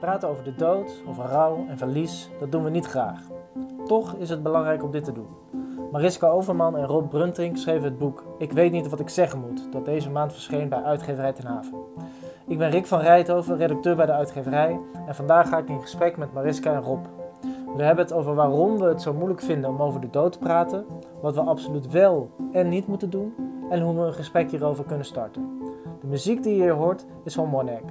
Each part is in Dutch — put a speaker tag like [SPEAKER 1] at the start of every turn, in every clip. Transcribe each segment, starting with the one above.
[SPEAKER 1] Praten over de dood, over rouw en verlies, dat doen we niet graag. Toch is het belangrijk om dit te doen. Mariska Overman en Rob Bruntink schreven het boek Ik weet niet wat ik zeggen moet, dat deze maand verscheen bij uitgeverij Ten Haven. Ik ben Rick van Rijthoven, redacteur bij de uitgeverij en vandaag ga ik in gesprek met Mariska en Rob. We hebben het over waarom we het zo moeilijk vinden om over de dood te praten, wat we absoluut wel en niet moeten doen en hoe we een gesprek hierover kunnen starten. De muziek die je hier hoort is van Monek.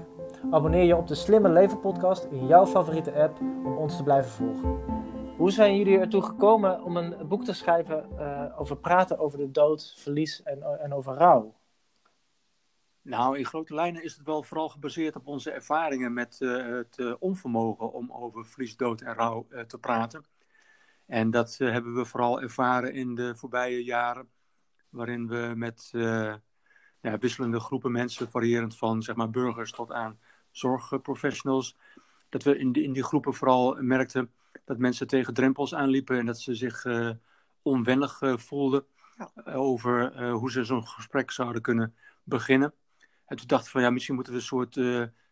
[SPEAKER 1] Abonneer je op de Slimme Leven podcast in jouw favoriete app om ons te blijven volgen. Hoe zijn jullie ertoe gekomen om een boek te schrijven uh, over praten over de dood, verlies en, en over rouw?
[SPEAKER 2] Nou, in grote lijnen is het wel vooral gebaseerd op onze ervaringen met uh, het uh, onvermogen om over verlies, dood en rouw te praten. En dat hebben we vooral ervaren in de voorbije jaren, waarin we met ja, wisselende groepen mensen, variërend van zeg maar, burgers tot aan zorgprofessionals, dat we in die, in die groepen vooral merkten dat mensen tegen drempels aanliepen en dat ze zich uh, onwennig uh, voelden ja. over uh, hoe ze zo'n gesprek zouden kunnen beginnen. En toen dachten we van ja, misschien moeten we een soort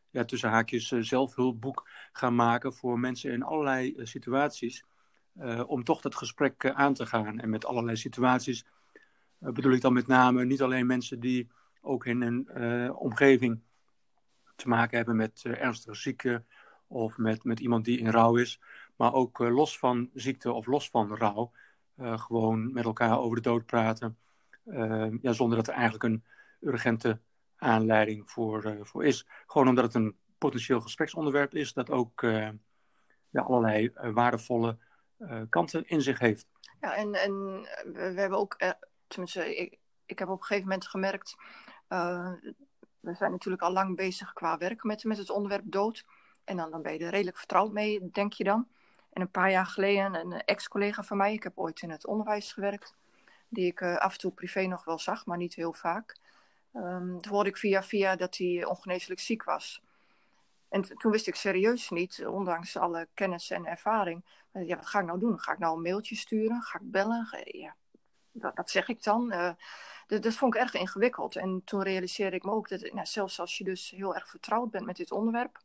[SPEAKER 2] ja, tussen haakjes zelfhulpboek gaan maken voor mensen in allerlei situaties. om toch dat gesprek aan te gaan. En met allerlei situaties bedoel ik dan met name niet alleen mensen die ook in een omgeving te maken hebben met ernstige zieken of met, met iemand die in rouw is. Maar ook uh, los van ziekte of los van rouw. Uh, gewoon met elkaar over de dood praten. Ja, zonder dat er eigenlijk een urgente aanleiding voor, voor is. Gewoon omdat het een potentieel gespreksonderwerp is. Dat ook ja, allerlei waardevolle kanten in zich heeft.
[SPEAKER 3] Ja, en, en we, hebben ook, tenminste, ik, ik heb op een gegeven moment gemerkt. We zijn natuurlijk al lang bezig qua werk met, met het onderwerp dood. En dan, dan ben je er redelijk vertrouwd mee, denk je dan. En een paar jaar geleden, een ex-collega van mij, ik heb ooit in het onderwijs gewerkt, die ik uh, af en toe privé nog wel zag, maar niet heel vaak. Um, toen hoorde ik via via dat hij ongeneeslijk ziek was. En toen wist ik serieus niet, ondanks alle kennis en ervaring, ja, wat ga ik nou doen? Ga ik nou een mailtje sturen? Ga ik bellen? Ja, wat, wat zeg ik dan? Uh, dat, dat, vond ik erg ingewikkeld. En toen realiseerde ik me ook dat nou, zelfs als je dus heel erg vertrouwd bent met dit onderwerp,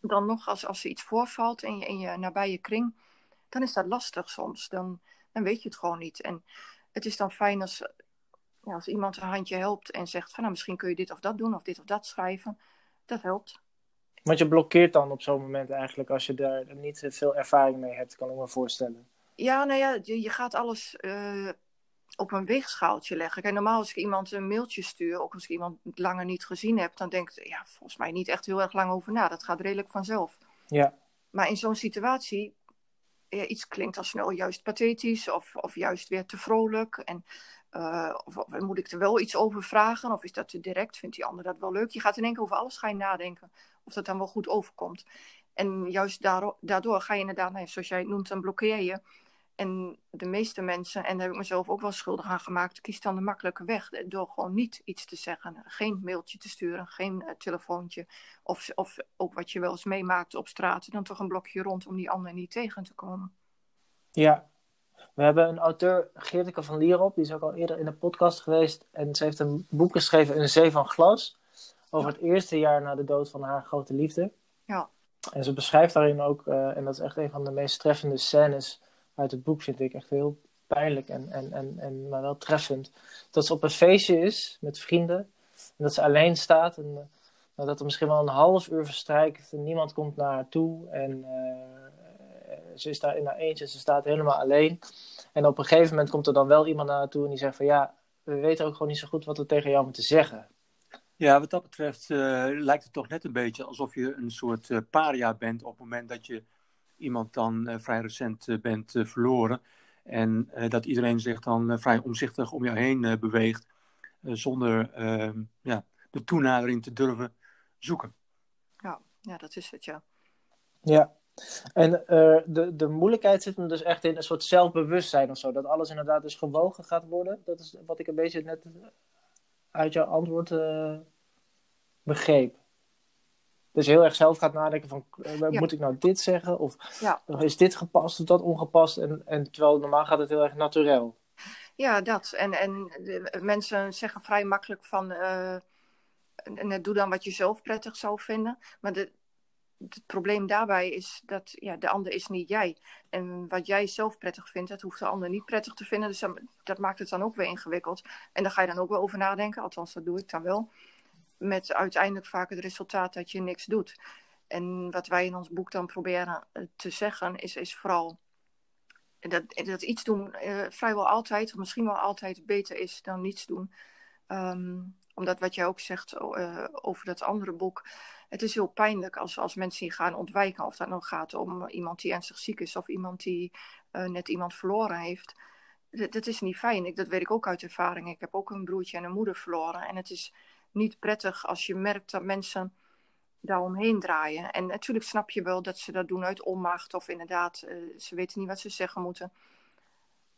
[SPEAKER 3] dan nog als, als er iets voorvalt in je, in je nabije kring, dan is dat lastig soms. Dan, dan weet je het gewoon niet. En het is dan fijn als, ja, als iemand een handje helpt en zegt van nou, misschien kun je dit of dat doen of dit of dat schrijven. Dat helpt.
[SPEAKER 1] Want je blokkeert dan op zo'n moment eigenlijk als je daar niet veel ervaring mee hebt, kan ik me voorstellen.
[SPEAKER 3] Ja, nou ja, je, je gaat alles uh, op een weegschaaltje leggen. Kijk, normaal als ik iemand een mailtje stuur, ook als ik iemand langer niet gezien heb, dan denk ik, ja, volgens mij niet echt heel erg lang over na. Dat gaat redelijk vanzelf.
[SPEAKER 1] Ja.
[SPEAKER 3] Maar in zo'n situatie, ja, iets klinkt al snel juist pathetisch of, of juist weer te vrolijk. En uh, of, of, moet ik er wel iets over vragen? Of is dat te direct? Vindt die ander dat wel leuk? Je gaat in één keer over alles gaan nadenken. Of dat dan wel goed overkomt. En juist daardoor, daardoor ga je inderdaad, nou, zoals jij het noemt, dan blokkeer je. En de meeste mensen, en daar heb ik mezelf ook wel schuldig aan gemaakt, kiest dan de makkelijke weg door gewoon niet iets te zeggen. Geen mailtje te sturen, geen uh, telefoontje. Of, of ook wat je wel eens meemaakt op straat, dan toch een blokje rond om die ander niet tegen te komen.
[SPEAKER 1] Ja, we hebben een auteur, Geerteke van Lierop, die is ook al eerder in de podcast geweest. En ze heeft een boek geschreven, Een Zee van Glas, over het eerste jaar na de dood van haar grote liefde.
[SPEAKER 3] Ja.
[SPEAKER 1] En ze beschrijft daarin ook, uh, en dat is echt een van de meest treffende scènes uit het boek vind ik echt heel pijnlijk en, en, en, en maar wel treffend. Dat ze op een feestje is met vrienden en dat ze alleen staat en uh, dat er misschien wel een half uur verstrijkt en niemand komt naar haar toe en uh, ze is daar in haar eentje, ze staat helemaal alleen. En op een gegeven moment komt er dan wel iemand naar haar toe en die zegt van ja, we weten ook gewoon niet zo goed wat we tegen jou moeten zeggen.
[SPEAKER 2] Ja, wat dat betreft uh, lijkt het toch net een beetje alsof je een soort paria bent op het moment dat je iemand dan uh, vrij recent uh, bent uh, verloren. En dat iedereen zich dan vrij omzichtig om jou heen beweegt. zonder ehm, ja, de toenadering te durven zoeken.
[SPEAKER 3] Ja, ja dat is het, ja.
[SPEAKER 1] Ja, en de, de moeilijkheid zit hem dus echt in een soort zelfbewustzijn of zo. Dat alles inderdaad dus gewogen gaat worden. Dat is wat ik een beetje net uit jouw antwoord begreep. Dus heel erg zelf gaat nadenken van, uh, moet ik nou dit zeggen? Of is dit gepast of dat ongepast? En, en terwijl normaal gaat het heel erg natuurlijk.
[SPEAKER 3] Ja, dat. En, en de, mensen zeggen vrij makkelijk van, uh, doe dan wat je zelf prettig zou vinden. Maar de, het probleem daarbij is dat ja, de ander is niet jij. En wat jij zelf prettig vindt, dat hoeft de ander niet prettig te vinden. Dus dat, dat maakt het dan ook weer ingewikkeld. En daar ga je dan ook wel over nadenken. Althans, dat doe ik dan wel. Met uiteindelijk vaak het resultaat dat je niks doet. En wat wij in ons boek dan proberen eh, te zeggen, is, is vooral dat, dat iets doen uh, vrijwel altijd, of misschien wel altijd, beter is dan niets doen. Um, omdat wat jij ook zegt uh, over dat andere boek, het is heel pijnlijk als, als mensen gaan ontwijken. Of dat nou gaat om iemand die ernstig ziek is of iemand die net iemand verloren heeft. Dat, is niet fijn. Ik, dat weet ik ook uit ervaring. Ik heb ook een broertje en een moeder verloren. En het is niet prettig als je merkt dat mensen daaromheen draaien. En natuurlijk snap je wel dat ze dat doen uit onmacht of inderdaad, uh, ze weten niet wat ze zeggen moeten.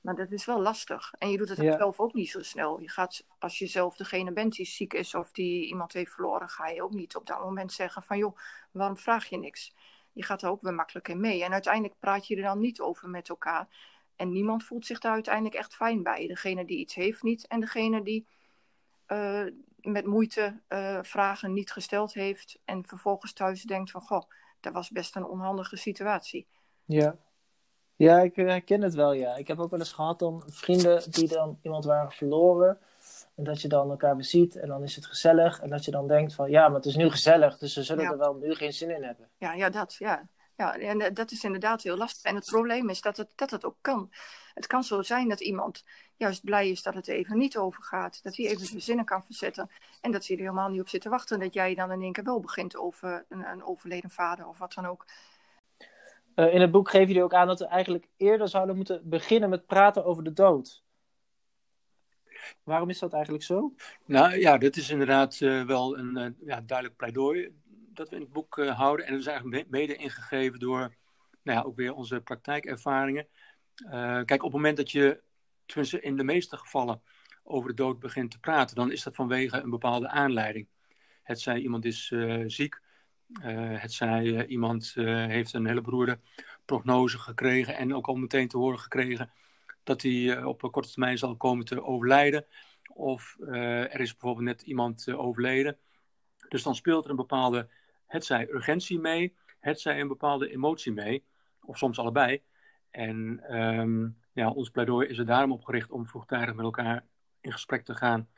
[SPEAKER 3] Maar dat is wel lastig. En je doet het ja. zelf ook niet zo snel. Je gaat, als je zelf degene bent die ziek is of die iemand heeft verloren, ga je ook niet op dat moment zeggen van joh, waarom vraag je niks? Je gaat er ook weer makkelijk in mee. En uiteindelijk praat je er dan niet over met elkaar. En niemand voelt zich daar uiteindelijk echt fijn bij. Degene die iets heeft niet en degene die uh, met moeite uh, vragen niet gesteld heeft. En vervolgens thuis denkt van goh, dat was best een onhandige situatie.
[SPEAKER 1] Ja. Ja, ik herken het wel, ja. Ik heb ook wel eens gehad om vrienden die dan iemand waren verloren. En dat je dan elkaar beziet en dan is het gezellig. En dat je dan denkt van, ja, maar het is nu gezellig, dus ze zullen ja. er wel nu geen zin in hebben.
[SPEAKER 3] Ja, ja, dat, ja. Ja, en dat is inderdaad heel lastig. En het probleem is dat het, dat het ook kan. Het kan zo zijn dat iemand juist blij is dat het even niet overgaat. Dat hij even zijn zinnen kan verzetten. En dat hij er helemaal niet op zit te wachten. Dat jij dan in één keer wel begint over een, een overleden vader of wat dan ook.
[SPEAKER 1] Uh, in het boek geven jullie ook aan dat we eigenlijk eerder zouden moeten beginnen met praten over de dood. Waarom is dat eigenlijk zo?
[SPEAKER 2] Nou ja, dit is inderdaad uh, wel een uh, ja, duidelijk pleidooi dat we in het boek houden. En dat is eigenlijk mede ingegeven door nou ja, ook weer onze praktijkervaringen. kijk, op het moment dat je, tenminste in de meeste gevallen, over de dood begint te praten, dan is dat vanwege een bepaalde aanleiding. Het zij iemand is ziek, uh, het zij uh, iemand heeft een hele beroerde prognose gekregen en ook al meteen te horen gekregen dat hij op korte termijn zal komen te overlijden. Of er is bijvoorbeeld net iemand overleden. Dus dan speelt er een bepaalde, het zij urgentie mee, het zij een bepaalde emotie mee, of soms allebei. En um, ja, ons pleidooi is er daarom op gericht om vroegtijdig met elkaar in gesprek te gaan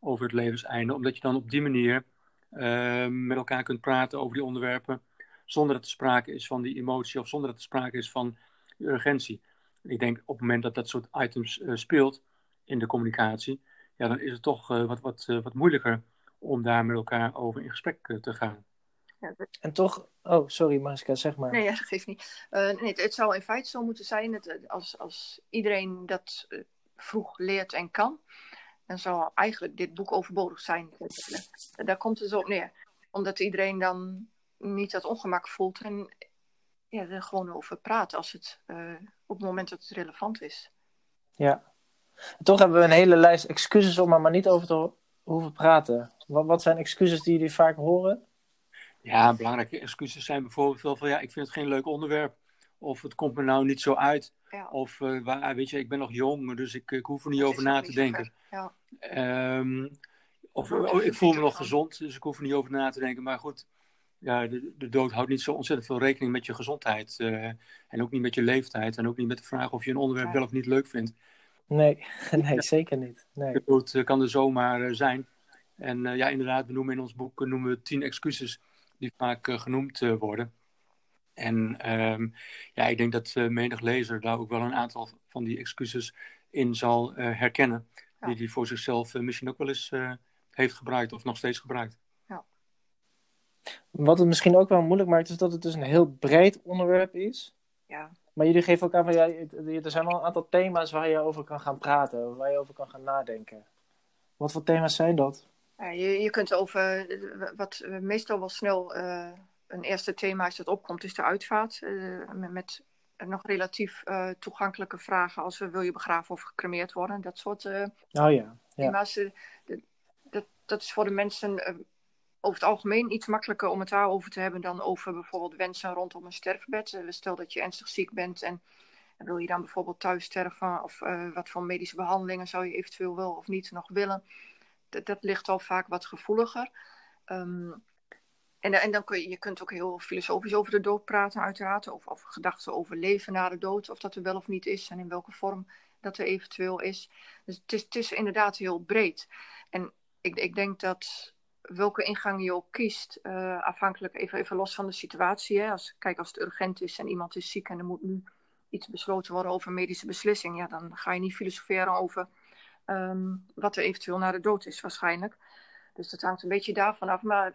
[SPEAKER 2] over het levenseinde, omdat je dan op die manier uh, met elkaar kunt praten over die onderwerpen. Zonder dat er sprake is van die emotie of zonder dat er sprake is van urgentie. Ik denk op het moment dat dat soort items uh, speelt in de communicatie, ja, dan is het toch uh, wat, wat, wat moeilijker om daar met elkaar over in gesprek te gaan.
[SPEAKER 1] Ja, En toch, oh sorry Mariska, zeg maar.
[SPEAKER 3] Nee, ja, dat geeft niet. nee, het, het, zou in feite zo moeten zijn dat als, als iedereen dat vroeg leert en kan, dan zou eigenlijk dit boek overbodig zijn. Daar komt het op neer. Omdat iedereen dan niet dat ongemak voelt en ja, er gewoon over praat als het, uh, op het moment dat het relevant is.
[SPEAKER 1] Ja. En toch hebben we een hele lijst excuses om er maar niet over te hoeven praten. Wat, wat zijn excuses die jullie vaak horen?
[SPEAKER 2] Ja, belangrijke excuses zijn bijvoorbeeld wel van ja, ik vind het geen leuk onderwerp. Of het komt me nou niet zo uit. Ja. Of uh, waar, weet je, ik ben nog jong, dus ik, ik hoef er niet over na te denken. Ja. Um, of oh, ik voel me nog gezond, dus ik hoef er niet over na te denken. Maar goed, ja, de, de dood houdt niet zo ontzettend veel rekening met je gezondheid. Uh, en ook niet met je leeftijd. En ook niet met de vraag of je een onderwerp wel of niet leuk vindt.
[SPEAKER 1] Nee, nee zeker niet. Nee.
[SPEAKER 2] De dood uh, kan er zomaar zijn. En ja, inderdaad, we noemen in ons boek noemen we tien excuses die vaak genoemd worden. En um, ja, ik denk dat uh, menig lezer daar ook wel een aantal van die excuses in zal uh, herkennen. Ja. Die hij voor zichzelf uh, misschien ook wel eens heeft gebruikt of nog steeds gebruikt. Ja.
[SPEAKER 1] Wat het misschien ook wel moeilijk maakt, is dat het dus een heel breed onderwerp is. Ja. Maar jullie geven ook aan van ja, er zijn wel een aantal thema's waar je over kan gaan praten, waar je over kan gaan nadenken. Wat voor thema's zijn dat?
[SPEAKER 3] Ja, je, je kunt over wat meestal wel snel een eerste thema is dat opkomt, is de uitvaart. Uh, met, nog relatief uh, toegankelijke vragen als wil je begraven of gecremeerd worden. Dat soort
[SPEAKER 1] oh, ja. ja.
[SPEAKER 3] thema's. dat, dat is voor de mensen over het algemeen iets makkelijker om het daarover te hebben dan over bijvoorbeeld wensen rondom een sterfbed. stel dat je ernstig ziek bent en, en wil je dan bijvoorbeeld thuis sterven of wat voor medische behandelingen zou je eventueel wel of niet nog willen. Dat, ligt al vaak wat gevoeliger. Um, en, en dan kun je, je kunt ook heel filosofisch over de dood praten, uiteraard. Of, gedachten over leven na de dood, of dat er wel of niet is en in welke vorm dat er eventueel is. Dus het is, inderdaad heel breed. En ik, ik denk dat welke ingang je ook kiest, uh, afhankelijk even, even los van de situatie. Hè. Als, kijk, als het urgent is en iemand is ziek en er moet nu iets besloten worden over medische beslissing, ja, dan ga je niet filosoferen over um, wat er eventueel na de dood is, waarschijnlijk. Dus dat hangt een beetje daarvan af. Maar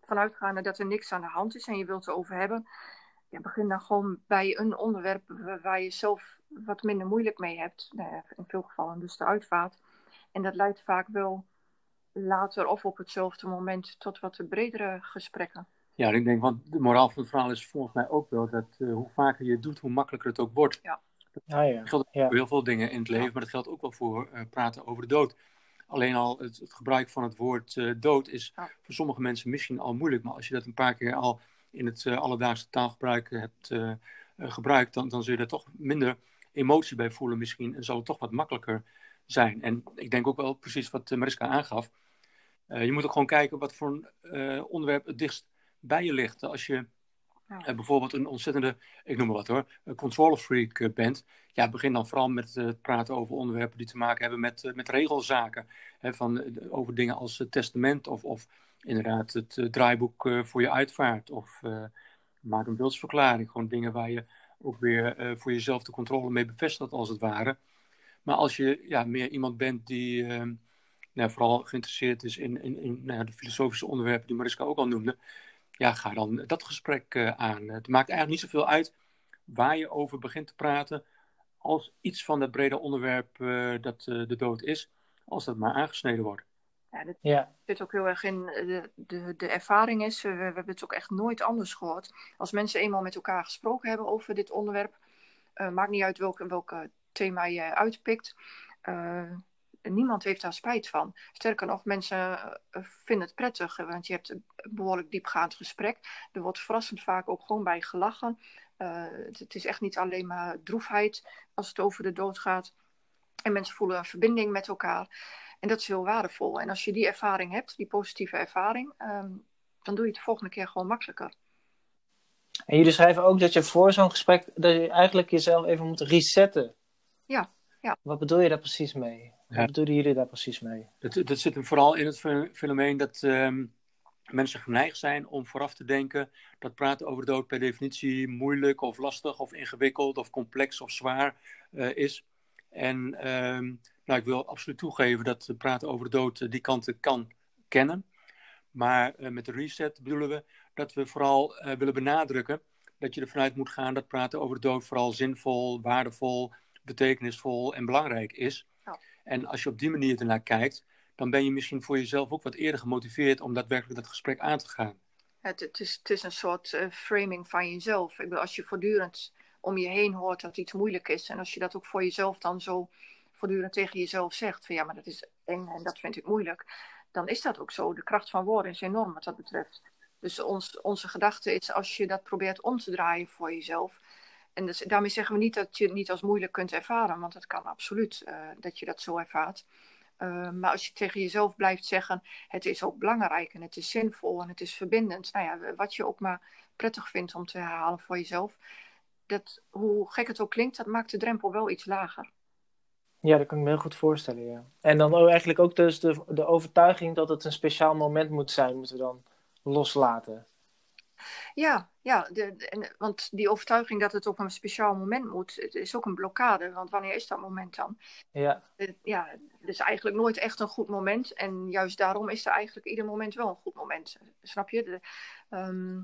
[SPEAKER 3] vanuitgaande dat er niks aan de hand is en je wilt het over hebben, ja, begin dan gewoon bij een onderwerp waar je zelf wat minder moeilijk mee hebt. Nou in veel gevallen dus de uitvaart. En dat leidt vaak wel later of op hetzelfde moment tot wat bredere gesprekken.
[SPEAKER 2] Ja, ik denk, want de moraal van het verhaal is volgens mij ook wel dat uh, hoe vaker je het doet, hoe makkelijker het ook wordt.
[SPEAKER 3] Ja.
[SPEAKER 1] Ja, ja.
[SPEAKER 2] Dat geldt voor heel veel dingen in het leven, maar dat geldt ook wel voor uh, praten over de dood. Alleen al het, het gebruik van het woord uh, dood is voor sommige mensen misschien al moeilijk, maar als je dat een paar keer al in het alledaagse taalgebruik hebt gebruikt, dan, dan zul je er toch minder emotie bij voelen misschien en zal het toch wat makkelijker zijn. En ik denk ook wel precies wat Mariska aangaf. je moet ook gewoon kijken wat voor een onderwerp het dichtst bij je ligt. Als je uh, bijvoorbeeld een ontzettende, ik noem maar wat hoor, control freak uh, bent, ja, begin dan vooral met uh, praten over onderwerpen die te maken hebben met, met regelzaken. Hè, van, over dingen als het testament of, of inderdaad het draaiboek voor je uitvaart. Of maak een wilsverklaring. Gewoon dingen waar je ook weer voor jezelf de controle mee bevestigt als het ware. Maar als je ja, meer iemand bent die nou, vooral geïnteresseerd is in, in, in nou, de filosofische onderwerpen die Mariska ook al noemde ja, ga dan dat gesprek uh, aan. Het maakt eigenlijk niet zoveel uit waar je over begint te praten, als iets van dat brede onderwerp uh, dat uh, de dood is, als dat maar aangesneden wordt.
[SPEAKER 3] Ja, dat ja. zit ook heel erg in de, de, de ervaring is, we, we, hebben het ook echt nooit anders gehoord. Als mensen eenmaal met elkaar gesproken hebben over dit onderwerp, maakt niet uit welk, welk thema je uitpikt, niemand heeft daar spijt van. Sterker nog, mensen eh, vinden het prettig, want je hebt een behoorlijk diepgaand gesprek. Er wordt verrassend vaak ook gewoon bij gelachen. Uh, het, is echt niet alleen maar droefheid als het over de dood gaat. En mensen voelen een verbinding met elkaar. En dat is heel waardevol. En als je die ervaring hebt, die positieve ervaring, um, dan doe je het de volgende keer gewoon makkelijker.
[SPEAKER 1] En jullie schrijven ook dat je voor zo'n gesprek, dat je eigenlijk jezelf even moet resetten.
[SPEAKER 3] Ja, ja.
[SPEAKER 1] Wat bedoel je daar precies mee? Wat bedoelen jullie daar precies mee?
[SPEAKER 2] Dat, dat zit hem vooral in het fenomeen dat um, mensen geneigd zijn om vooraf te denken dat praten over de dood per definitie moeilijk of lastig of ingewikkeld of complex of zwaar uh, is. En um, nou, ik wil absoluut toegeven dat praten over de dood die kanten kan kennen. Maar uh, met de reset bedoelen we dat we vooral uh, willen benadrukken dat je ervan uit moet gaan dat praten over de dood vooral zinvol, waardevol, betekenisvol en belangrijk is. En als je op die manier ernaar kijkt, dan ben je misschien voor jezelf ook wat eerder gemotiveerd om daadwerkelijk dat gesprek aan te gaan.
[SPEAKER 3] Het, het, is, het is een soort uh, framing van jezelf. Ik bedoel, als je voortdurend om je heen hoort dat iets moeilijk is, en als je dat ook voor jezelf dan zo voortdurend tegen jezelf zegt: van ja, maar dat is eng en dat vind ik moeilijk, dan is dat ook zo. De kracht van woorden is enorm wat dat betreft. Dus ons, onze gedachte is, als je dat probeert om te draaien voor jezelf, en dus, daarmee zeggen we niet dat je het niet als moeilijk kunt ervaren, want dat kan absoluut uh, dat je dat zo ervaart. Uh, maar als je tegen jezelf blijft zeggen, het is ook belangrijk en het is zinvol en het is verbindend. Nou ja, wat je ook maar prettig vindt om te herhalen voor jezelf. Dat, hoe gek het ook klinkt, dat maakt de drempel wel iets lager.
[SPEAKER 1] Ja, dat kan ik me heel goed voorstellen, ja. En dan ook eigenlijk ook dus de, de overtuiging dat het een speciaal moment moet zijn, moeten we dan loslaten.
[SPEAKER 3] Ja, ja de, en, want die overtuiging dat het op een speciaal moment moet, het is ook een blokkade. Want wanneer is dat moment dan?
[SPEAKER 1] Ja.
[SPEAKER 3] ja, het is eigenlijk nooit echt een goed moment. En juist daarom is er eigenlijk ieder moment wel een goed moment. Snap je? Ehm,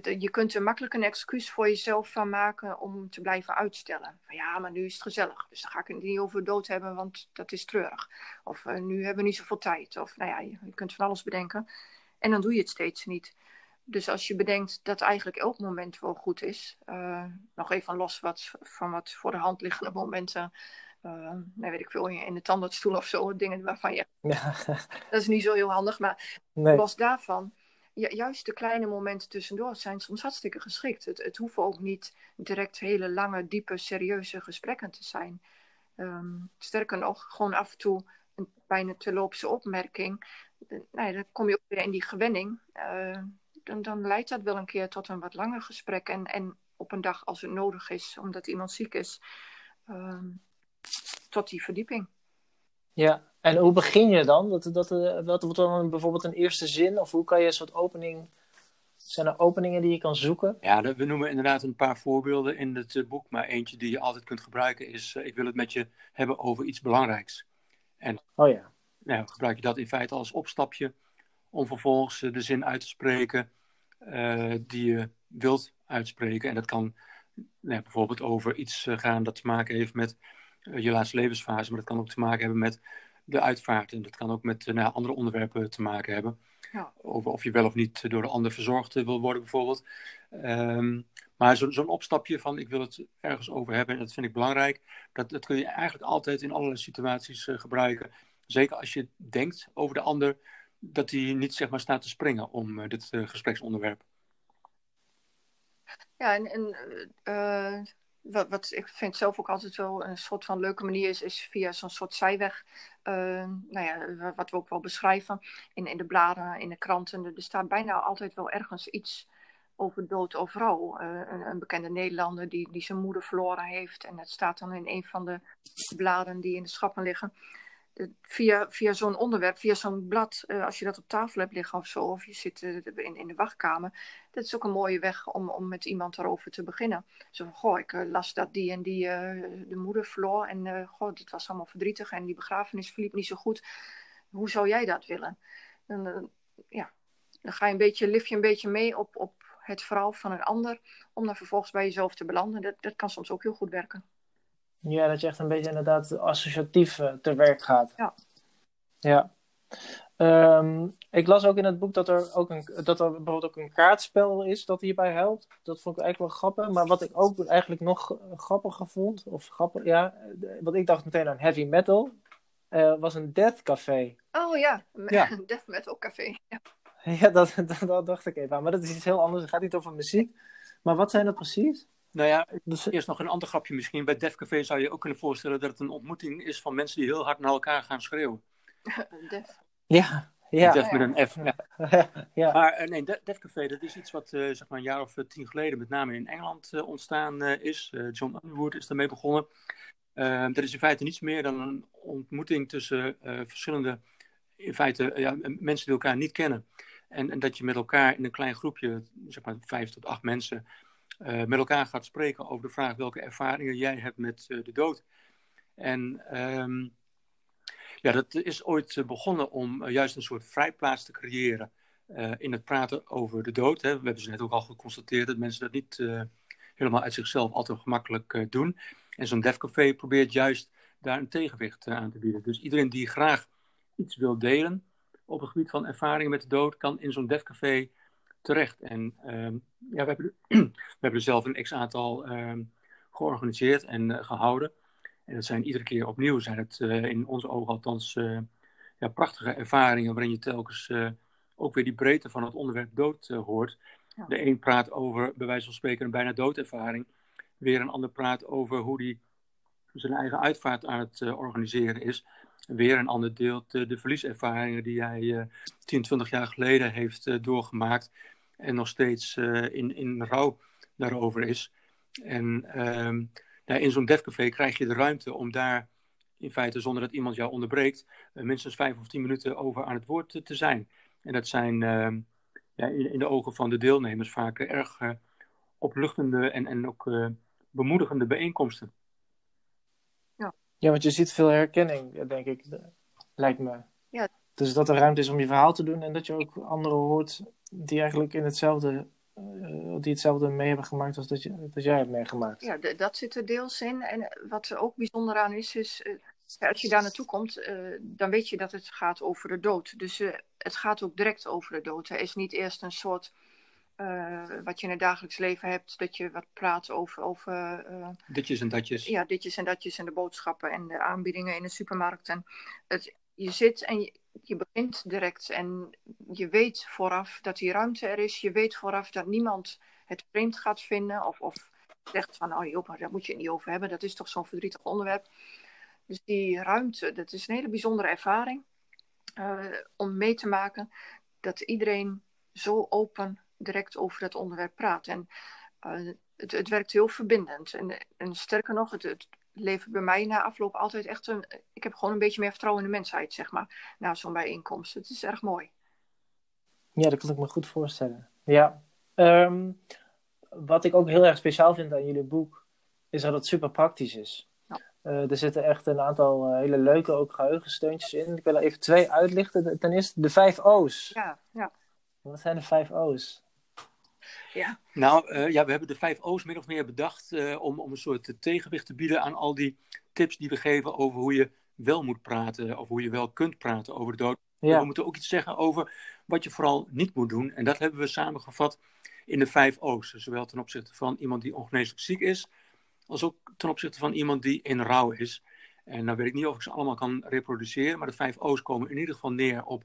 [SPEAKER 3] je kunt er makkelijk een excuus voor jezelf van maken om te blijven uitstellen. Van ja, maar nu is het gezellig. Dus dan ga ik het niet over dood hebben, want dat is treurig. Of uh, nu hebben we niet zoveel tijd. Of nou ja, je, je kunt van alles bedenken. En dan doe je het steeds niet. Dus als je bedenkt dat eigenlijk elk moment wel goed is, uh, nog even los wat, van wat voor de hand liggende momenten, uh, nee, weet ik veel, in de tandartsstoel of zo, dingen waarvan je. Ja. dat is niet zo heel handig, maar nee. los daarvan, ja, juist de kleine momenten tussendoor zijn soms hartstikke geschikt. Het, het hoeven ook niet direct hele lange, diepe, serieuze gesprekken te zijn. Um, sterker nog, gewoon af en toe een bijna terloopse opmerking nou dan kom je ook weer in die gewenning. Uh, dan, dan leidt dat wel een keer tot een wat langer gesprek. En, en op een dag als het nodig is, omdat iemand ziek is, uh, tot die verdieping.
[SPEAKER 1] Ja, en hoe begin je dan? Dat, dat, wat wordt dan bijvoorbeeld een eerste zin? Of hoe kan je een soort opening zijn er openingen die je kan zoeken?
[SPEAKER 2] Ja, we noemen inderdaad een paar voorbeelden in het eh, boek. Maar eentje die je altijd kunt gebruiken is: uh, Ik wil het met je hebben over iets belangrijks. En
[SPEAKER 1] oh ja.
[SPEAKER 2] Nou, gebruik je dat in feite als opstapje om vervolgens eh, de zin uit te spreken uh, die je wilt uitspreken. En dat kan nou, bijvoorbeeld over iets gaan dat te maken heeft met je laatste levensfase, maar dat kan ook te maken hebben met de uitvaart. En dat kan ook met nou, andere onderwerpen te maken hebben. Ja. Over of je wel of niet door de ander verzorgd wil worden, bijvoorbeeld. Um, maar zo'n zo opstapje van ik wil het ergens over hebben en dat vind ik belangrijk, dat, dat kun je eigenlijk altijd in allerlei situaties uh, gebruiken. Zeker als je denkt over de ander, dat hij niet zeg maar staat te springen om uh, dit uh, gespreksonderwerp.
[SPEAKER 3] Ja, en, en wat, ik vind zelf ook altijd wel een soort van leuke manier is, is via zo'n soort zijweg. Nou ja, wat we ook wel beschrijven in, in de bladen, in de kranten. Er staat bijna altijd wel ergens iets over dood. Uh, een, een, bekende Nederlander die, die zijn moeder verloren heeft. En dat staat dan in een van de bladen die in de schappen liggen via, via zo'n onderwerp, via zo'n blad, uh, als je dat op tafel hebt liggen of zo, of je zit uh, in, in de wachtkamer, dat is ook een mooie weg om, om met iemand daarover te beginnen. Zo van, goh, ik las dat die en die de moeder verloor en goh, dit was allemaal verdrietig en die begrafenis verliep niet zo goed. Hoe zou jij dat willen? Dan, ja, dan ga je een beetje, lift je een beetje mee op, op het verhaal van een ander, om dan vervolgens bij jezelf te belanden. Dat, dat kan soms ook heel goed werken.
[SPEAKER 1] Ja, dat je echt een beetje inderdaad associatief uh, te werk gaat.
[SPEAKER 3] Ja.
[SPEAKER 1] Ja. Um, ik las ook in het boek dat er ook een, dat er bijvoorbeeld ook een kaartspel is dat hierbij helpt. Dat vond ik eigenlijk wel grappig. Maar wat ik ook eigenlijk nog grappiger vond, of grappig, ja, wat ik dacht meteen aan heavy metal, uh, was een death café.
[SPEAKER 3] Oh ja, ja. death metal café. Ja,
[SPEAKER 1] ja dat, dat, dat, dacht ik even aan. Maar dat is iets heel anders. Het gaat niet over muziek. Maar wat zijn dat precies?
[SPEAKER 2] Nou ja, dus eerst nog een ander grapje misschien. Bij Def Café zou je ook kunnen voorstellen dat het een ontmoeting is van mensen die heel hard naar elkaar gaan schreeuwen.
[SPEAKER 3] Def.
[SPEAKER 1] Ja, ja.
[SPEAKER 2] Def met een F. Ja. ja. Maar uh, nee, Def Café, dat is iets wat uh, zeg maar een jaar of uh, tien geleden met name in Engeland ontstaan is. John Underwood is daarmee begonnen. dat is in feite niets meer dan een ontmoeting tussen verschillende in feite, ja, mensen die elkaar niet kennen. En, en dat je met elkaar in een klein groepje, zeg maar vijf tot acht mensen, uh, met elkaar gaat spreken over de vraag welke ervaringen jij hebt met uh, de dood. En um, ja, dat is ooit uh, begonnen om juist een soort vrijplaats te creëren in het praten over de dood. Hè. We hebben ze net ook al geconstateerd dat mensen dat niet helemaal uit zichzelf altijd gemakkelijk doen. En zo'n defcafé probeert juist daar een tegenwicht aan te bieden. Dus iedereen die graag iets wil delen op het gebied van ervaringen met de dood, kan in zo'n defcafé terecht. En um, ja, we hebben, we hebben er zelf een x-aantal um, georganiseerd en uh, gehouden. En dat zijn iedere keer opnieuw, zijn het uh, in onze ogen althans uh, ja, prachtige ervaringen waarin je telkens ook weer die breedte van het onderwerp dood hoort. Ja. De een praat over, bij wijze van spreken, een bijna doodervaring. Weer een ander praat over hoe die zijn eigen uitvaart aan het organiseren is. Weer een ander deelt de verlieservaringen die hij 10, 20 jaar geleden heeft doorgemaakt en nog steeds uh, in, in rouw daarover is. En nou, in zo'n devcafé krijg je de ruimte om daar in feite zonder dat iemand jou onderbreekt, uh, minstens vijf of tien minuten over aan het woord te, te zijn. En dat zijn uh, ja, in, in, de ogen van de deelnemers vaak erg uh, opluchtende en, en ook bemoedigende bijeenkomsten.
[SPEAKER 1] Ja. ja, want je ziet veel herkenning, denk ik, lijkt me. Dus dat er ruimte is om je verhaal te doen en dat je ook anderen hoort die eigenlijk in hetzelfde, uh, die hetzelfde mee hebben gemaakt als dat, je, dat jij hebt meegemaakt.
[SPEAKER 3] Ja, dat zit er deels in. En wat er ook bijzonder aan is, is uh, als je daar naartoe komt, uh, dan weet je dat het gaat over de dood. Dus het gaat ook direct over de dood. Er is niet eerst een soort. wat je in het dagelijks leven hebt, dat je wat praat over. over
[SPEAKER 2] ditjes en datjes.
[SPEAKER 3] Ja, ditjes en datjes en de boodschappen en de aanbiedingen in de supermarkt. En het, je zit en je, je begint direct en je weet vooraf dat die ruimte er is. Je weet vooraf dat niemand het vreemd gaat vinden of, of zegt van, oh joh, maar daar moet je het niet over hebben. Dat is toch zo'n verdrietig onderwerp. Dus die ruimte, dat is een hele bijzondere ervaring. om mee te maken dat iedereen zo open direct over dat onderwerp praat. En het, het werkt heel verbindend. En, en sterker nog, het, het levert bij mij na afloop altijd echt een. Ik heb gewoon een beetje meer vertrouwen in de mensheid, zeg maar, na zo'n bijeenkomst. Het is erg mooi.
[SPEAKER 1] Ja, dat kan ik me goed voorstellen. Ja. Ehm, wat ik ook heel erg speciaal vind aan jullie boek, is dat het super praktisch is. Ja. Uh, er zitten echt een aantal uh, hele leuke ook geheugensteuntjes in. Ik wil er even twee uitlichten. Ten eerste de vijf O's.
[SPEAKER 3] Ja, ja.
[SPEAKER 1] Wat zijn de vijf O's?
[SPEAKER 3] Ja.
[SPEAKER 2] Nou, uh, ja, we hebben de vijf O's min of meer bedacht om, om een soort tegenwicht te bieden aan al die tips die we geven over hoe je wel moet praten of hoe je wel kunt praten over de dood. Ja. We moeten ook iets zeggen over wat je vooral niet moet doen. En dat hebben we samengevat in de vijf O's. Zowel ten opzichte van iemand die ongeneeslijk ziek is, als ook ten opzichte van iemand die in rouw is. En nou weet ik niet of ik ze allemaal kan reproduceren, maar de vijf O's komen in ieder geval neer op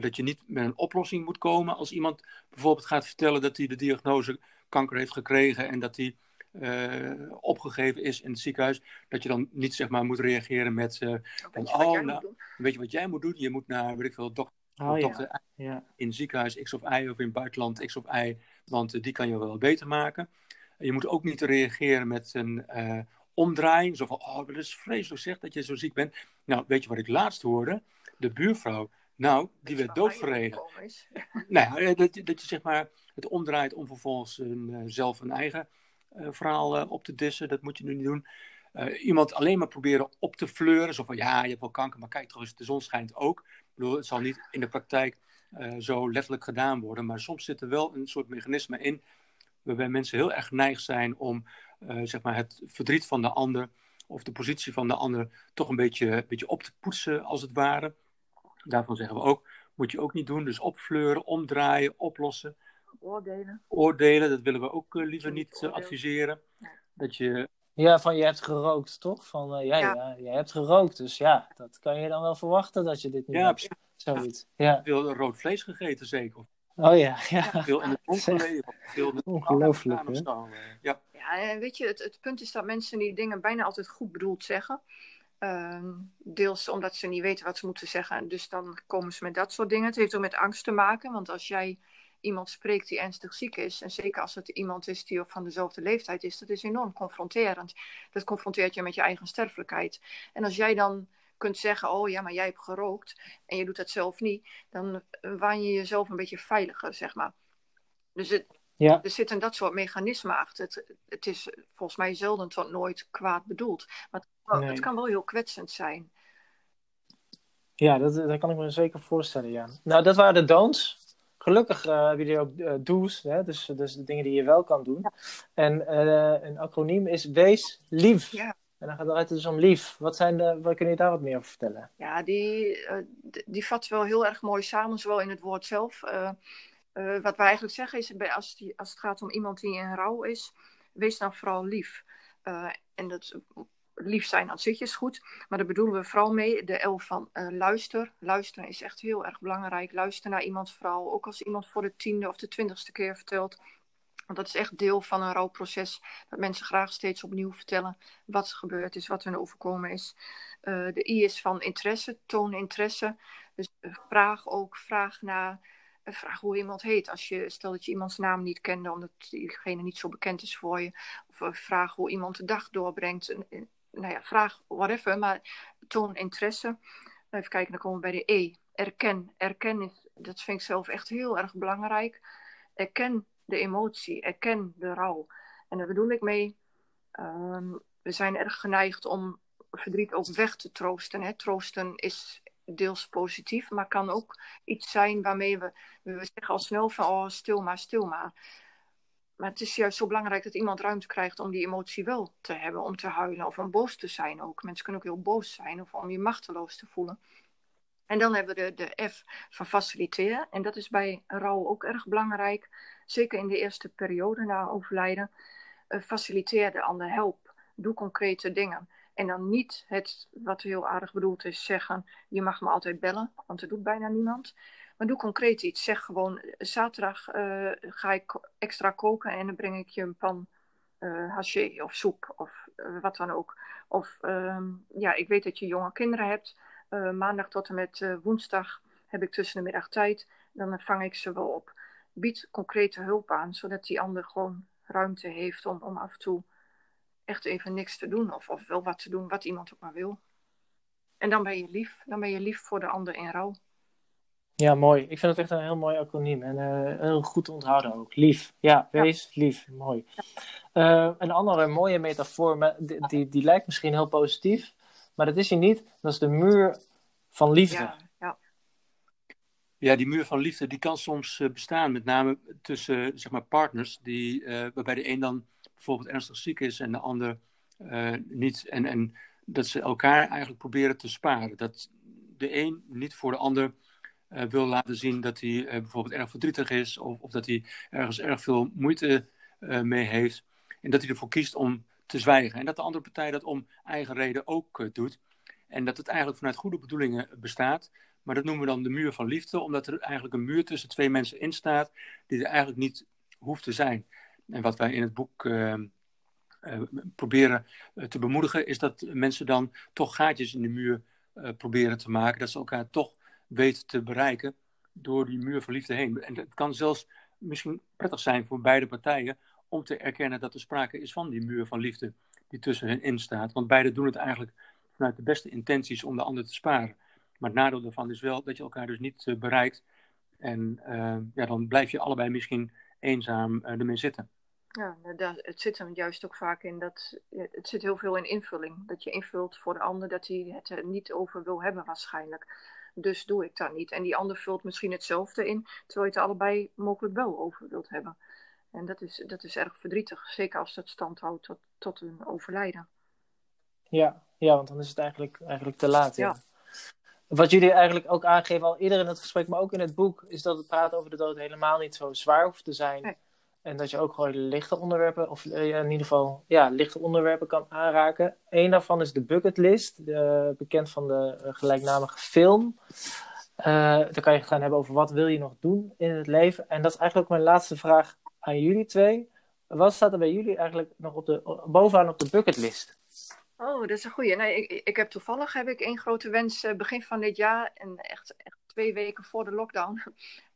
[SPEAKER 2] dat je niet met een oplossing moet komen. Als iemand bijvoorbeeld gaat vertellen dat hij de diagnose kanker heeft gekregen en dat hij uh, opgegeven is in het ziekenhuis, dat je dan niet zeg maar moet reageren met uh, van, oh, nou, weet je wat jij moet doen? Je moet naar, weet ik veel, dokter, oh, dokter ja. in ziekenhuis X of Y of in buitenland X of Y, want uh, die kan je wel beter maken. Je moet ook niet reageren met een omdraaiing, zo van, oh, dat is vreselijk zeg dat je zo ziek bent. Nou, weet je wat ik laatst hoorde? De buurvrouw, nou, die werd doodverreden. nou ja, dat, dat je zeg maar het omdraait om vervolgens een, zelf een eigen uh, verhaal uh, op te dissen. Dat moet je nu niet doen. Uh, iemand alleen maar proberen op te fleuren. Zo van ja, je hebt wel kanker, maar kijk toch eens, de zon schijnt ook. Ik bedoel, het zal niet in de praktijk zo letterlijk gedaan worden. Maar soms zit er wel een soort mechanisme in. Waarbij mensen heel erg geneigd zijn om zeg maar het verdriet van de ander. Of de positie van de ander toch een beetje, een beetje op te poetsen, als het ware. Daarvan zeggen we ook, moet je ook niet doen. Dus opfleuren, omdraaien, oplossen.
[SPEAKER 3] Oordelen.
[SPEAKER 2] Oordelen, dat willen we ook uh, liever niet uh, adviseren. Ja. Dat je...
[SPEAKER 1] Ja, van je hebt gerookt, toch? Van, uh, ja, ja. ja, je hebt gerookt, dus ja, dat kan je dan wel verwachten dat je dit niet
[SPEAKER 2] ja,
[SPEAKER 1] hebt. Zoiets. Ja.
[SPEAKER 2] Veel rood vlees gegeten, zeker.
[SPEAKER 1] Oh ja, ja.
[SPEAKER 2] Veel in de zon gelegen. Veel
[SPEAKER 1] Ongelooflijk, hè?
[SPEAKER 3] Ja. ja, weet je, het, het punt is dat mensen die dingen bijna altijd goed bedoeld zeggen. Uh, deels omdat ze niet weten wat ze moeten zeggen. Dus dan komen ze met dat soort dingen. Het heeft ook met angst te maken. Want als jij iemand spreekt die ernstig ziek is, en zeker als het iemand is die van dezelfde leeftijd is, dat is enorm confronterend. Dat confronteert je met je eigen sterfelijkheid. En als jij dan kunt zeggen, oh ja, maar jij hebt gerookt en je doet dat zelf niet, dan waan je jezelf een beetje veiliger, zeg maar. Dus het, ja. er zitten dat soort mechanismen achter. Het, het is volgens mij zelden tot nooit kwaad bedoeld. Maar het, het kan wel heel kwetsend zijn.
[SPEAKER 1] Ja, dat, dat kan ik me zeker voorstellen, ja. Nou, dat waren de don'ts. Gelukkig uh, hebben jullie ook uh, do's, hè? Dus, dus de dingen die je wel kan doen. En uh, een acroniem is Wees Lief.
[SPEAKER 3] Ja.
[SPEAKER 1] En dan gaat het dus om lief. Wat, zijn de, wat kun je daar wat meer over vertellen?
[SPEAKER 3] Ja, die, die vat wel heel erg mooi samen, zowel in het woord zelf. Wat wij eigenlijk zeggen is, als, die, als het gaat om iemand die in rouw is, wees dan vooral lief. en dat lief zijn aan zich is goed. Maar daar bedoelen we vooral mee de L van uh, luister. Luisteren is echt heel erg belangrijk. Luister naar iemands verhaal. Ook als iemand voor de tiende of de twintigste keer vertelt. Want dat is echt deel van een rouwproces. Dat mensen graag steeds opnieuw vertellen wat er gebeurd is, wat hun overkomen is. De I is van interesse, toon interesse. Dus vraag ook, vraag naar vraag hoe iemand heet. Als je, stel dat je iemands naam niet kende, omdat diegene niet zo bekend is voor je. Of vraag hoe iemand de dag doorbrengt nou ja, vraag whatever, maar toon interesse. Even kijken, dan komen we bij de E. Erken. Erken is, dat vind ik zelf echt heel erg belangrijk. Erken de emotie, erken de rouw. En daar bedoel ik mee, um, we zijn erg geneigd om verdriet ook weg te troosten. Hè. Troosten is deels positief, maar kan ook iets zijn waarmee we, we zeggen al snel van, oh, stil maar, stil maar. Maar het is juist zo belangrijk dat iemand ruimte krijgt om die emotie wel te hebben, om te huilen of om boos te zijn ook. Mensen kunnen ook heel boos zijn of om je machteloos te voelen. En dan hebben we de, de F van faciliteren. En dat is bij rouw ook erg belangrijk. Zeker in de eerste periode na overlijden. Uh, faciliteer de ander, help. Doe concrete dingen. En dan niet het, wat heel aardig bedoeld is, zeggen: Je mag me altijd bellen, want dat doet bijna niemand. Maar doe concreet iets. Zeg gewoon, zaterdag uh, ga ik extra koken en dan breng ik je een pan uh, haché of soep of uh, wat dan ook. Of um, ja, ik weet dat je jonge kinderen hebt. maandag tot en met woensdag heb ik tussen de middag tijd. Dan vang ik ze wel op. Bied concrete hulp aan, zodat die ander gewoon ruimte heeft om, om af en toe echt even niks te doen. Of, of wel wat te doen, wat iemand ook maar wil. En dan ben je lief. Dan ben je lief voor de ander in rouw.
[SPEAKER 1] Ja, mooi. Ik vind het echt een heel mooi acroniem. En uh, heel goed onthouden ook. Lief. Ja, wees lief. Mooi. Uh, een andere mooie metafoor, maar die, die, die, lijkt misschien heel positief. Maar dat is hij niet. Dat is de muur van liefde.
[SPEAKER 3] Ja, ja.
[SPEAKER 2] ja die muur van liefde die kan soms uh, bestaan. Met name tussen zeg maar partners. Die, waarbij de een dan bijvoorbeeld ernstig ziek is en de ander niet. En, en dat ze elkaar eigenlijk proberen te sparen. Dat de een niet voor de ander uh, wil laten zien dat hij uh, bijvoorbeeld erg verdrietig is of, of, dat hij ergens erg veel moeite mee heeft. En dat hij ervoor kiest om te zwijgen. En dat de andere partij dat om eigen reden ook doet. En dat het eigenlijk vanuit goede bedoelingen bestaat. Maar dat noemen we dan de muur van liefde, omdat er eigenlijk een muur tussen twee mensen in staat die er eigenlijk niet hoeft te zijn. En wat wij in het boek proberen te bemoedigen, is dat mensen dan toch gaatjes in de muur proberen te maken. Dat ze elkaar toch weet te bereiken door die muur van liefde heen. En het kan zelfs misschien prettig zijn voor beide partijen om te erkennen dat er sprake is van die muur van liefde die tussen hen in staat. Want beide doen het eigenlijk vanuit de beste intenties om de ander te sparen. Maar het nadeel daarvan is wel dat je elkaar dus niet bereikt. En ja, dan blijf je allebei misschien eenzaam uh, ermee zitten.
[SPEAKER 3] Ja, daar, het zit hem juist ook vaak in dat het zit heel veel in invulling. Dat je invult voor de ander dat hij het er niet over wil hebben waarschijnlijk. Dus doe ik dat niet. En die ander vult misschien hetzelfde in, terwijl je het allebei mogelijk wel over wilt hebben. En dat is, dat is erg verdrietig, zeker als dat stand houdt tot, tot een overlijden.
[SPEAKER 1] Ja, ja, want dan is het eigenlijk, eigenlijk te laat. Ja. Wat jullie eigenlijk ook aangeven al eerder in het gesprek, maar ook in het boek, is dat het praten over de dood helemaal niet zo zwaar hoeft te zijn.
[SPEAKER 3] Nee.
[SPEAKER 1] En dat je ook gewoon lichte onderwerpen, of uh, in ieder geval ja, lichte onderwerpen kan aanraken. Eén daarvan is de bucketlist, bekend van de uh, gelijknamige film. Uh, daar kan je gaan hebben over wat wil je nog doen in het leven. En dat is eigenlijk ook mijn laatste vraag aan jullie twee. Wat staat er bij jullie eigenlijk nog op de, bovenaan op de bucketlist?
[SPEAKER 3] Oh, dat is een goeie. Nee, ik, ik heb toevallig heb ik één grote wens begin van dit jaar en echt, echt twee weken voor de lockdown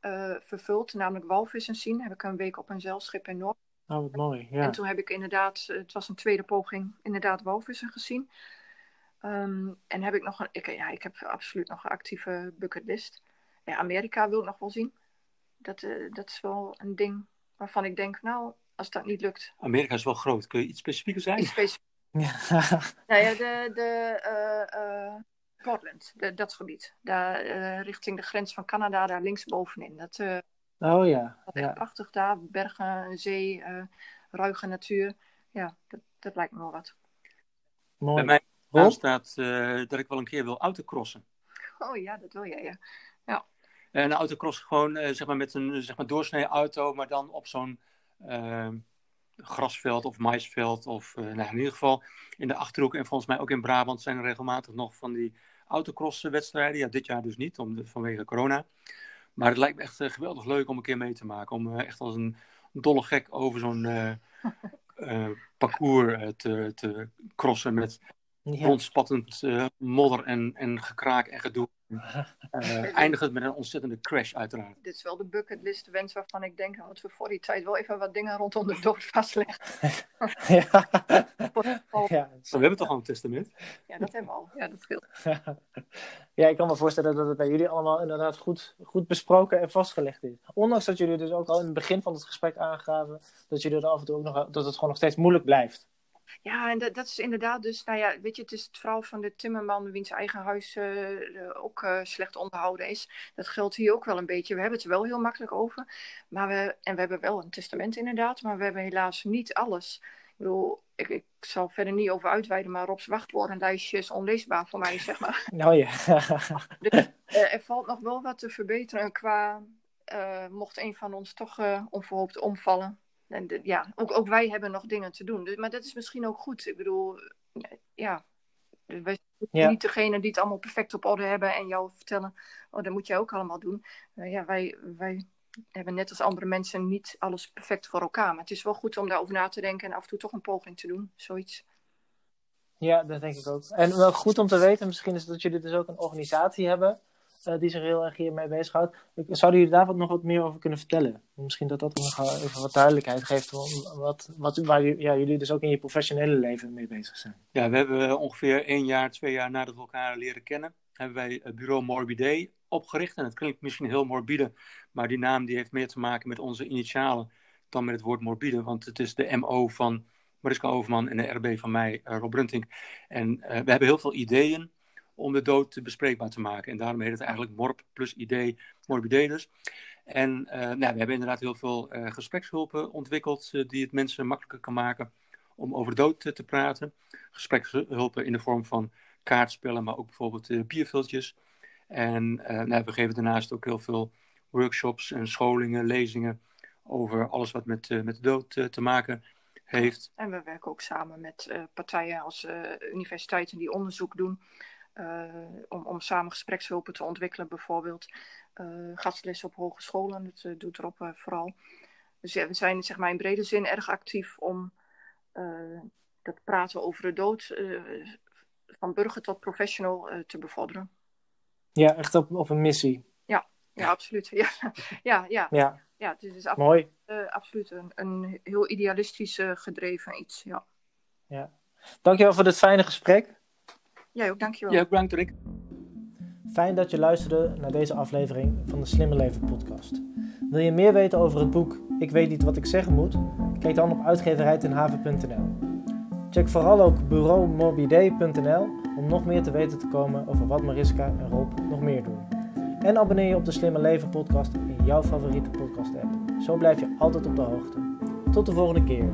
[SPEAKER 3] uh, vervuld, namelijk walvissen zien. Heb ik een week op een zeilschip in Noord.
[SPEAKER 1] Oh, wat mooi. Ja.
[SPEAKER 3] En toen heb ik inderdaad, het was een tweede poging, inderdaad walvissen gezien. Um, en heb ik nog een, ik, ja, ik heb absoluut nog een actieve bucketlist. Ja, Amerika wil ik nog wel zien. Dat, uh, dat is wel een ding waarvan ik denk, nou, als dat niet lukt.
[SPEAKER 2] Amerika is wel groot. Kun je iets specifieker zijn?
[SPEAKER 3] Iets specifieker. Ja. nou ja, de, de, uh, Portland, de, dat gebied. Daar uh, richting de grens van Canada, daar linksbovenin. Dat, uh,
[SPEAKER 1] oh ja.
[SPEAKER 3] Dat is ja. prachtig daar. Bergen, zee, uh, ruige natuur. Ja, dat, dat lijkt me wel wat.
[SPEAKER 2] Mooi. Bij mij staat dat ik wel een keer wil autocrossen.
[SPEAKER 3] Oh ja, dat wil jij, ja. ja.
[SPEAKER 2] een autocross gewoon zeg maar met een zeg maar doorsnee auto, maar dan op zo'n grasveld of maisveld. Of nou, in ieder geval in de Achterhoek en volgens mij ook in Brabant zijn er regelmatig nog van die autocross-wedstrijden. Ja, dit jaar dus niet, om de, vanwege corona. Maar het lijkt me echt uh, geweldig leuk om een keer mee te maken. Om uh, echt als een dolle gek over zo'n uh, parcours te, te crossen met ja. rondspattend modder en, en gekraak en gedoe. Uh, eindigt het met een ontzettende crash, uiteraard.
[SPEAKER 3] Dit is wel de bucketlist wens waarvan ik denk dat we voor die tijd wel even wat dingen rondom de dood vastleggen.
[SPEAKER 2] ja. ja. we hebben toch al een testament?
[SPEAKER 3] Ja, dat hebben we al. Ja, dat scheelt.
[SPEAKER 1] ja, ik kan me voorstellen dat het bij jullie allemaal inderdaad goed, goed besproken en vastgelegd is. Ondanks dat jullie dus ook al in het begin van het gesprek aangaven dat jullie er af en toe ook nog, dat het gewoon nog steeds moeilijk blijft.
[SPEAKER 3] Ja, en dat, dat, is inderdaad dus, nou ja, weet je, het is het verhaal van de timmerman wiens eigen huis uh, ook uh, slecht onderhouden is. Dat geldt hier ook wel een beetje. We hebben het er wel heel makkelijk over. Maar we, en we hebben wel een testament inderdaad, maar we hebben helaas niet alles. Ik bedoel, ik, ik zal verder niet over uitweiden, maar Rob's wachtwoordenlijstje is onleesbaar voor mij, zeg maar.
[SPEAKER 1] Nou ja.
[SPEAKER 3] dus, uh, er valt nog wel wat te verbeteren qua, mocht een van ons toch onverhoopt omvallen en de, ja, ook, ook wij hebben nog dingen te doen. Dus, maar dat is misschien ook goed. Ik bedoel, ja, wij zijn niet degene die het allemaal perfect op orde hebben en jou vertellen, oh, dat moet jij ook allemaal doen. Uh, ja, wij, wij hebben net als andere mensen niet alles perfect voor elkaar. Maar het is wel goed om daarover na te denken en af en toe toch een poging te doen. Zoiets.
[SPEAKER 1] Ja, dat denk ik ook. En wel goed om te weten, misschien is dat jullie dus ook een organisatie hebben uh, die zich heel erg hiermee bezighoudt. Zouden jullie daar wat, nog wat meer over kunnen vertellen? Misschien dat dat nog even wat duidelijkheid geeft wat, wat, waar ja, jullie dus ook in je professionele leven mee bezig zijn.
[SPEAKER 2] Ja, we hebben ongeveer één jaar, twee jaar nadat we elkaar leren kennen, hebben wij het bureau Morbide opgericht. En het klinkt misschien heel morbide, maar die naam die heeft meer te maken met onze initialen dan met het woord morbide. Want het is de MO van Mariska Overman en de RB van mij, Rob Bruntink. En we hebben heel veel ideeën om de dood bespreekbaar te maken. En daarom heet het eigenlijk MORP plus idee, morbide dus. En uh, nou, we hebben inderdaad heel veel gesprekshulpen ontwikkeld die het mensen makkelijker kan maken om over de dood te, te praten. Gesprekshulpen in de vorm van kaartspellen, maar ook bijvoorbeeld bierviltjes. En nou, we geven daarnaast ook heel veel workshops en scholingen, lezingen over alles wat met, met de dood te maken heeft.
[SPEAKER 3] En we werken ook samen met partijen als universiteiten die onderzoek doen. Uh, om, om samen gesprekshulpen te ontwikkelen, bijvoorbeeld. gastlessen op hogescholen, dat doet erop vooral. Dus ja, we zijn zeg maar, in brede zin erg actief om dat praten over de dood van burger tot professional te bevorderen.
[SPEAKER 1] Ja, echt op, op een missie.
[SPEAKER 3] Ja, ja absoluut. Ja, ja, ja.
[SPEAKER 1] ja.
[SPEAKER 3] ja het is absoluut,
[SPEAKER 1] Mooi.
[SPEAKER 3] Uh, absoluut een, een heel idealistisch uh, gedreven iets, ja.
[SPEAKER 1] ja. Dankjewel voor dit fijne gesprek.
[SPEAKER 3] Jij ook, dankjewel.
[SPEAKER 2] Ja, bedankt Rick.
[SPEAKER 1] Fijn dat je luisterde naar deze aflevering van de Slimme Leven podcast. Wil je meer weten over het boek Ik weet niet wat ik zeggen moet? Kijk dan op uitgeverijtenhaven.nl. Check vooral ook bureaumorbide.nl om nog meer te weten te komen over wat Mariska en Rob nog meer doen. En abonneer je op de Slimme Leven podcast in jouw favoriete podcast app. Zo blijf je altijd op de hoogte. Tot de volgende keer.